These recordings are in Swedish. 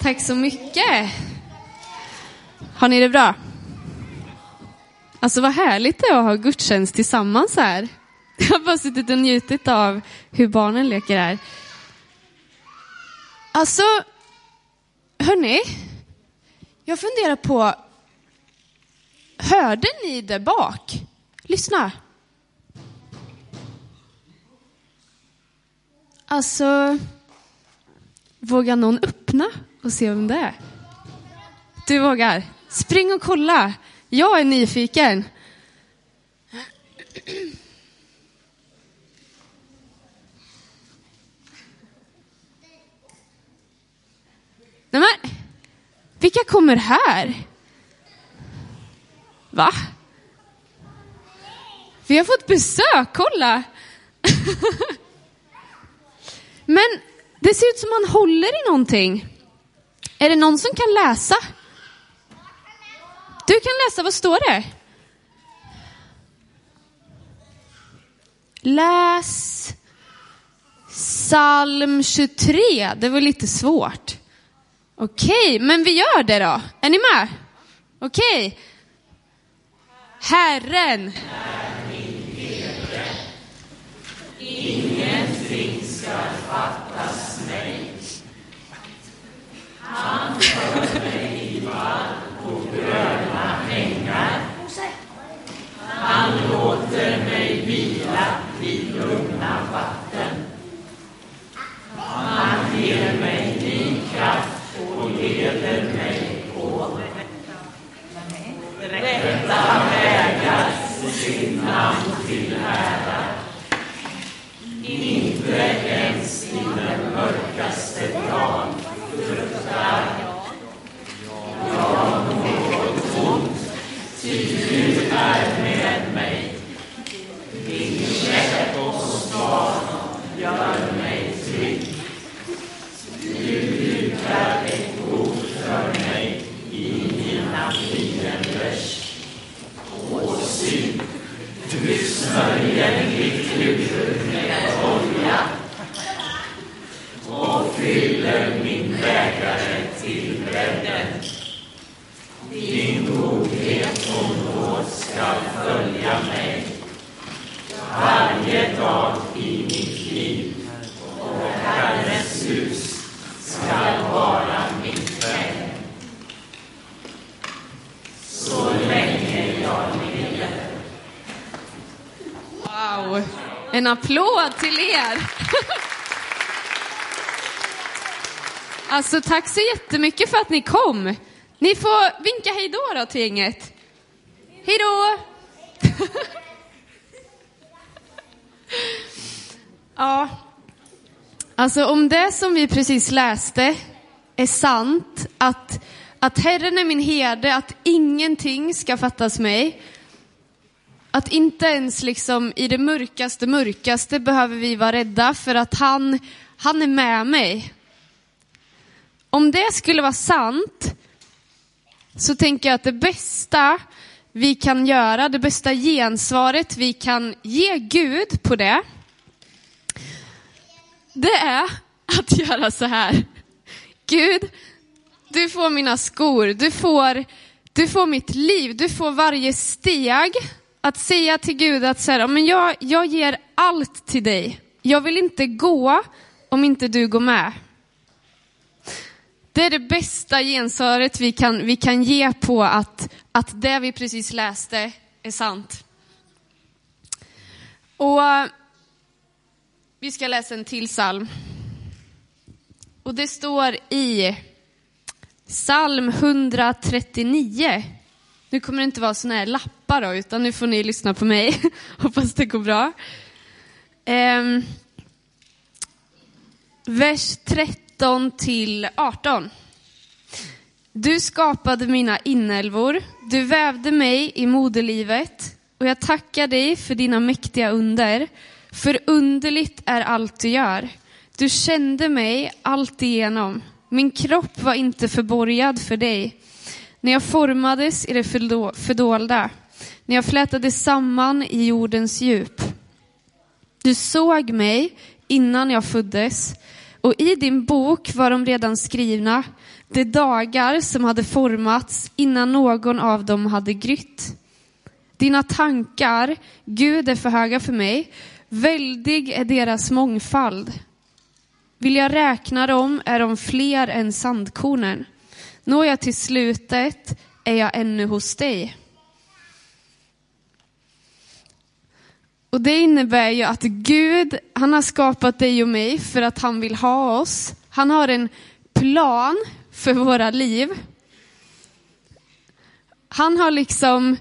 Tack så mycket. Har ni det bra? Alltså vad härligt det är att ha gudstjänst tillsammans här. Jag har bara suttit och njutit av hur barnen leker här. Alltså, hörni, jag funderar på, hörde ni där bak? Lyssna. Alltså, vågar någon öppna och se vem det är? Du vågar? Spring och kolla. Jag är nyfiken. Nej men, vilka kommer här? Va? Vi har fått besök, kolla! Men det ser ut som man håller i någonting. Är det någon som kan läsa? Du kan läsa, vad står det? Läs psalm 23. Det var lite svårt. Okej, men vi gör det då. Är ni med? Okej. Herren. Ingenting ska fattas mig. Han för mig i vall på gröna ängar. Han låter mig vila vid lugna vatten. Han ger mig ny kraft och leder mig på rätta vägar för sin namn till ära. Inte ens i den mörkaste dag fruktar jag något ont, ty du är med mig. Din käpp och stav gör mig trygg. Du dukar ett bord för mig i mina fienders åsyn. Du smörjer mitt huvud med olja och fyller min bägare till bredden. Din godhet och nåd skall följa mig varje dag i mitt liv och Herrens hus ska vara mitt hem så länge jag lever. Wow. En applåd till er. Alltså tack så jättemycket för att ni kom. Ni får vinka hej då då till gänget. Hej då! ja, alltså om det som vi precis läste är sant, att, att Herren är min herde, att ingenting ska fattas mig, att inte ens liksom i det mörkaste, mörkaste behöver vi vara rädda för att han, han är med mig. Om det skulle vara sant så tänker jag att det bästa vi kan göra, det bästa gensvaret vi kan ge Gud på det, det är att göra så här. Gud, du får mina skor, du får, du får mitt liv, du får varje steg att säga till Gud att så här, men jag, jag ger allt till dig. Jag vill inte gå om inte du går med. Det är det bästa gensvaret vi kan, vi kan ge på att, att det vi precis läste är sant. Och vi ska läsa en till psalm. Och det står i psalm 139. Nu kommer det inte vara sån här pappa då, utan nu får ni lyssna på mig. Hoppas det går bra. Um, vers 13 till 18. Du skapade mina inälvor, du vävde mig i moderlivet och jag tackar dig för dina mäktiga under. För underligt är allt du gör. Du kände mig allt igenom. Min kropp var inte förborgad för dig. När jag formades i det fördolda, när jag flätades samman i jordens djup. Du såg mig innan jag föddes och i din bok var de redan skrivna, de dagar som hade formats innan någon av dem hade grytt. Dina tankar, Gud, är för höga för mig, väldig är deras mångfald. Vill jag räkna dem är de fler än sandkornen. Når jag till slutet är jag ännu hos dig. Och det innebär ju att Gud, han har skapat dig och mig för att han vill ha oss. Han har en plan för våra liv. Han har liksom,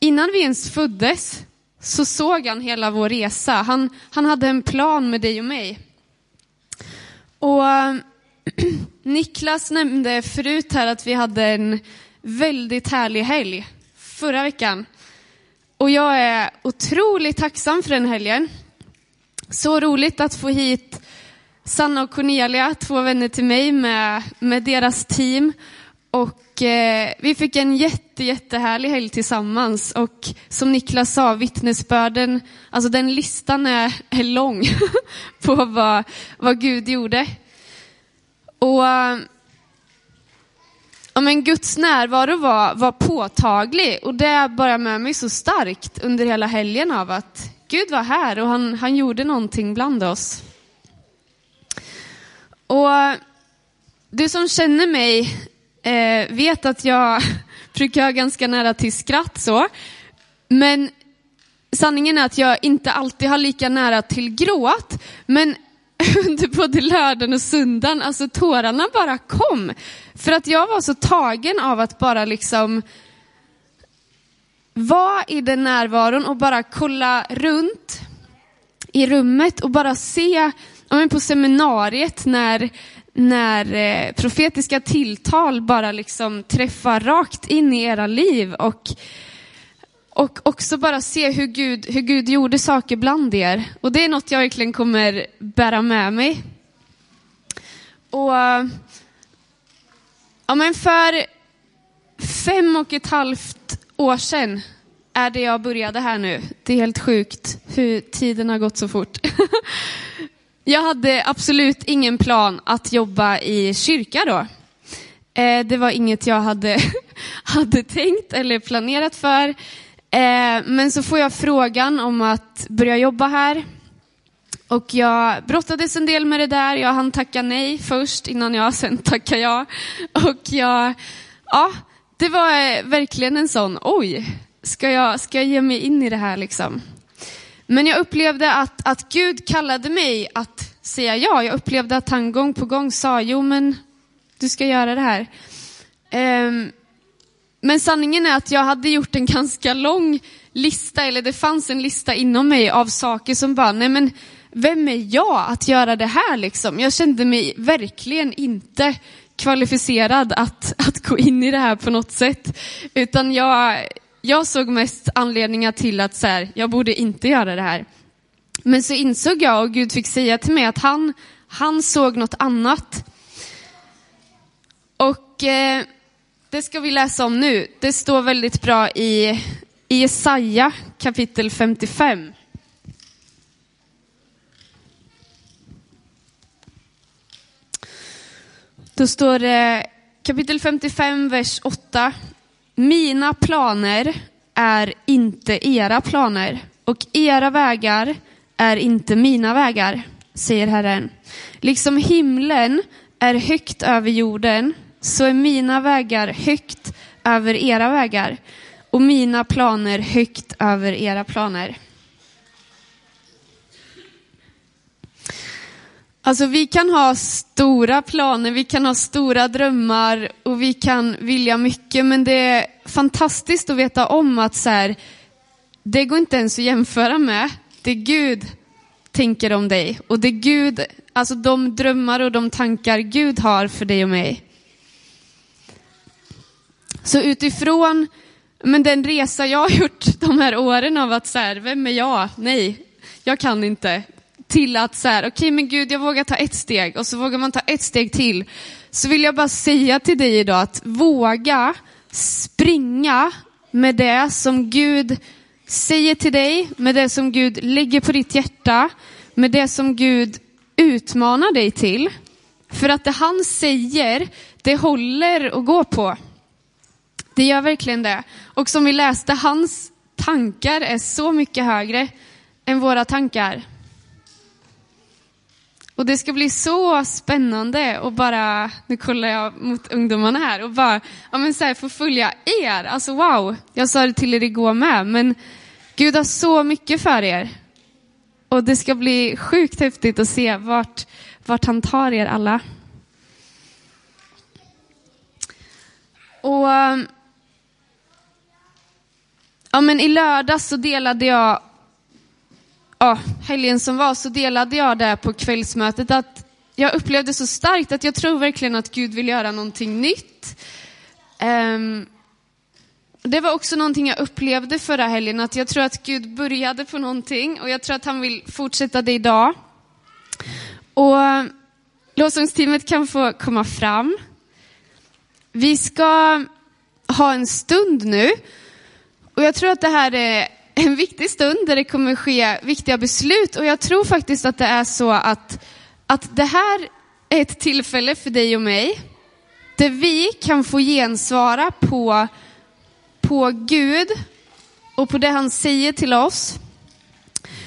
innan vi ens föddes, så såg han hela vår resa. Han, han hade en plan med dig och mig. Och Niklas nämnde förut här att vi hade en väldigt härlig helg förra veckan. Och jag är otroligt tacksam för den helgen. Så roligt att få hit Sanna och Cornelia, två vänner till mig med, med deras team. Och eh, vi fick en jätte, jättehärlig helg tillsammans. Och som Niklas sa, vittnesbörden, alltså den listan är, är lång på vad, vad Gud gjorde. Och eh, ja, men Guds närvaro var, var påtaglig och det bara med mig så starkt under hela helgen av att Gud var här och han, han gjorde någonting bland oss. Och du som känner mig eh, vet att jag brukar ha ganska nära till skratt så. Men sanningen är att jag inte alltid har lika nära till gråt. Men under både lördagen och söndagen, alltså tårarna bara kom. För att jag var så tagen av att bara liksom vara i den närvaron och bara kolla runt i rummet och bara se, på seminariet när, när eh, profetiska tilltal bara liksom träffar rakt in i era liv och och också bara se hur Gud, hur Gud gjorde saker bland er. Och det är något jag verkligen kommer bära med mig. Och ja, men för fem och ett halvt år sedan är det jag började här nu. Det är helt sjukt hur tiden har gått så fort. Jag hade absolut ingen plan att jobba i kyrka då. Eh, det var inget jag hade, hade tänkt eller planerat för. Eh, men så får jag frågan om att börja jobba här. Och jag brottades en del med det där. Jag hann tacka nej först innan jag sen tackade ja. Och jag, ja, det var eh, verkligen en sån, oj, ska jag, ska jag ge mig in i det här liksom? Men jag upplevde att, att Gud kallade mig att säga ja. Jag upplevde att han gång på gång sa, jo men du ska göra det här. Um, men sanningen är att jag hade gjort en ganska lång lista, eller det fanns en lista inom mig av saker som bara, nej men vem är jag att göra det här liksom? Jag kände mig verkligen inte kvalificerad att, att gå in i det här på något sätt. Utan jag, jag såg mest anledningar till att så här, jag borde inte göra det här. Men så insåg jag och Gud fick säga till mig att han, han såg något annat. Och eh, det ska vi läsa om nu. Det står väldigt bra i, Jesaja kapitel 55. Då står det kapitel 55, vers 8. Mina planer är inte era planer och era vägar är inte mina vägar, säger Herren. Liksom himlen är högt över jorden så är mina vägar högt över era vägar och mina planer högt över era planer. Alltså vi kan ha stora planer, vi kan ha stora drömmar och vi kan vilja mycket men det är fantastiskt att veta om att så här, det går inte ens att jämföra med det Gud tänker om dig och det Gud, alltså de drömmar och de tankar Gud har för dig och mig. Så utifrån men den resa jag har gjort de här åren av att så här, vem är jag? Nej, jag kan inte. Till att så här, okej okay, men Gud, jag vågar ta ett steg och så vågar man ta ett steg till. Så vill jag bara säga till dig idag att våga springa med det som Gud säger till dig, med det som Gud lägger på ditt hjärta, med det som Gud utmanar dig till. För att det han säger, det håller att gå på. Det gör verkligen det. Och som vi läste, hans tankar är så mycket högre än våra tankar. Och det ska bli så spännande och bara, nu kollar jag mot ungdomarna här och bara, ja men så här, få följa er. Alltså wow, jag sa det till er igår med, men Gud har så mycket för er. Och det ska bli sjukt häftigt att se vart, vart han tar er alla. Och ehm, ja, men i lördags så delade jag, ja, helgen som var, så delade jag det på kvällsmötet att jag upplevde så starkt att jag tror verkligen att Gud vill göra någonting nytt. Um, det var också någonting jag upplevde förra helgen, att jag tror att Gud började på någonting och jag tror att han vill fortsätta det idag. Och lovsångsteamet kan få komma fram. Vi ska ha en stund nu och jag tror att det här är en viktig stund där det kommer ske viktiga beslut och jag tror faktiskt att det är så att, att det här är ett tillfälle för dig och mig där vi kan få gensvara på på Gud och på det han säger till oss.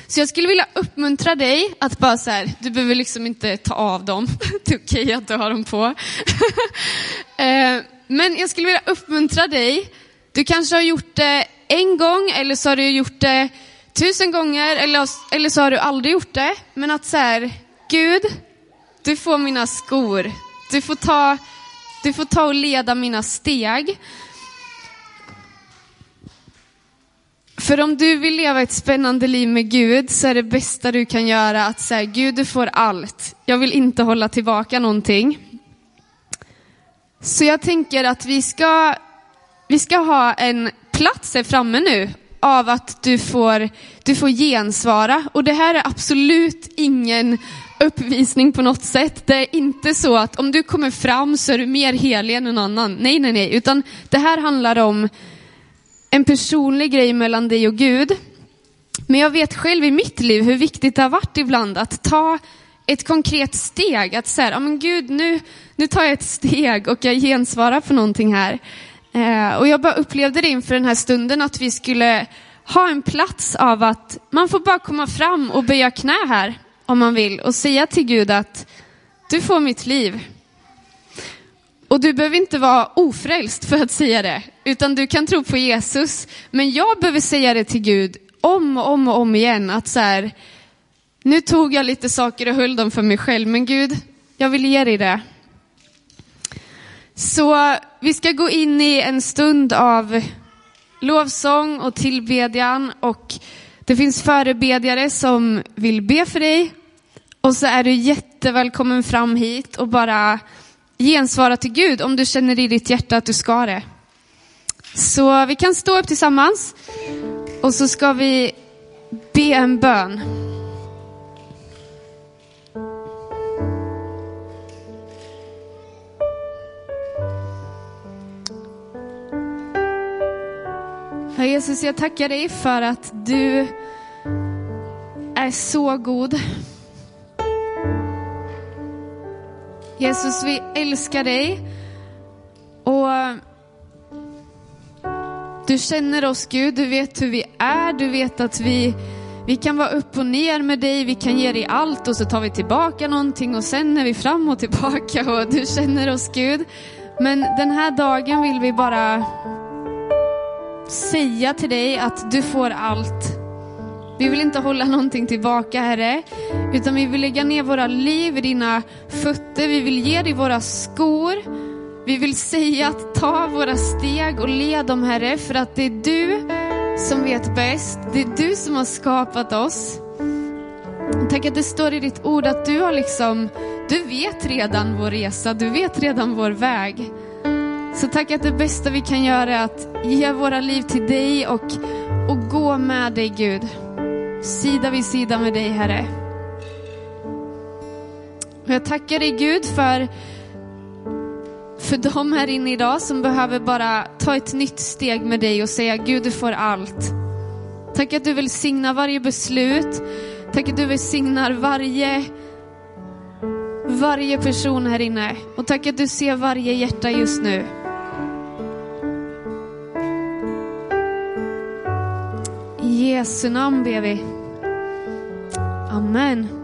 Så jag skulle vilja uppmuntra dig att bara så här, du behöver liksom inte ta av dem. Det är okej okay att du har dem på. Eh, men jag skulle vilja uppmuntra dig. Du kanske har gjort det en gång eller så har du gjort det tusen gånger eller, eller så har du aldrig gjort det. Men att så här, Gud, du får mina skor. Du får ta, du får ta och leda mina steg. För om du vill leva ett spännande liv med Gud så är det bästa du kan göra att säga Gud du får allt. Jag vill inte hålla tillbaka någonting. Så jag tänker att vi ska, vi ska ha en plats här framme nu av att du får, du får gensvara. Och det här är absolut ingen uppvisning på något sätt. Det är inte så att om du kommer fram så är du mer helig än någon annan. Nej, nej, nej. Utan det här handlar om en personlig grej mellan dig och Gud. Men jag vet själv i mitt liv hur viktigt det har varit ibland att ta ett konkret steg. Att säga, ja men Gud, nu, nu tar jag ett steg och jag gensvarar på någonting här. Eh, och jag bara upplevde det inför den här stunden att vi skulle ha en plats av att man får bara komma fram och böja knä här om man vill och säga till Gud att du får mitt liv. Och du behöver inte vara ofrälst för att säga det, utan du kan tro på Jesus. Men jag behöver säga det till Gud om och om och om igen, att så här, nu tog jag lite saker och höll dem för mig själv, men Gud, jag vill ge dig det. Så vi ska gå in i en stund av lovsång och tillbedjan och det finns förebedjare som vill be för dig. Och så är du jättevälkommen fram hit och bara gensvara till Gud om du känner i ditt hjärta att du ska det. Så vi kan stå upp tillsammans och så ska vi be en bön. Jesus, jag tackar dig för att du är så god. Jesus, vi älskar dig. Och du känner oss Gud, du vet hur vi är, du vet att vi, vi kan vara upp och ner med dig, vi kan ge dig allt och så tar vi tillbaka någonting och sen är vi fram och tillbaka och du känner oss Gud. Men den här dagen vill vi bara säga till dig att du får allt. Vi vill inte hålla någonting tillbaka, Herre, utan vi vill lägga ner våra liv i dina fötter. Vi vill ge dig våra skor. Vi vill säga att ta våra steg och led dem, Herre, för att det är du som vet bäst. Det är du som har skapat oss. Tack att det står i ditt ord att du har liksom, du vet redan vår resa, du vet redan vår väg. Så tack att det bästa vi kan göra är att ge våra liv till dig och, och gå med dig Gud sida vid sida med dig, Herre. Och jag tackar dig Gud för, för de här inne idag som behöver bara ta ett nytt steg med dig och säga Gud, du får allt. Tack att du välsignar varje beslut. Tack att du välsignar varje, varje person här inne. Och tack att du ser varje hjärta just nu. Jesu namn ber vi. Amen.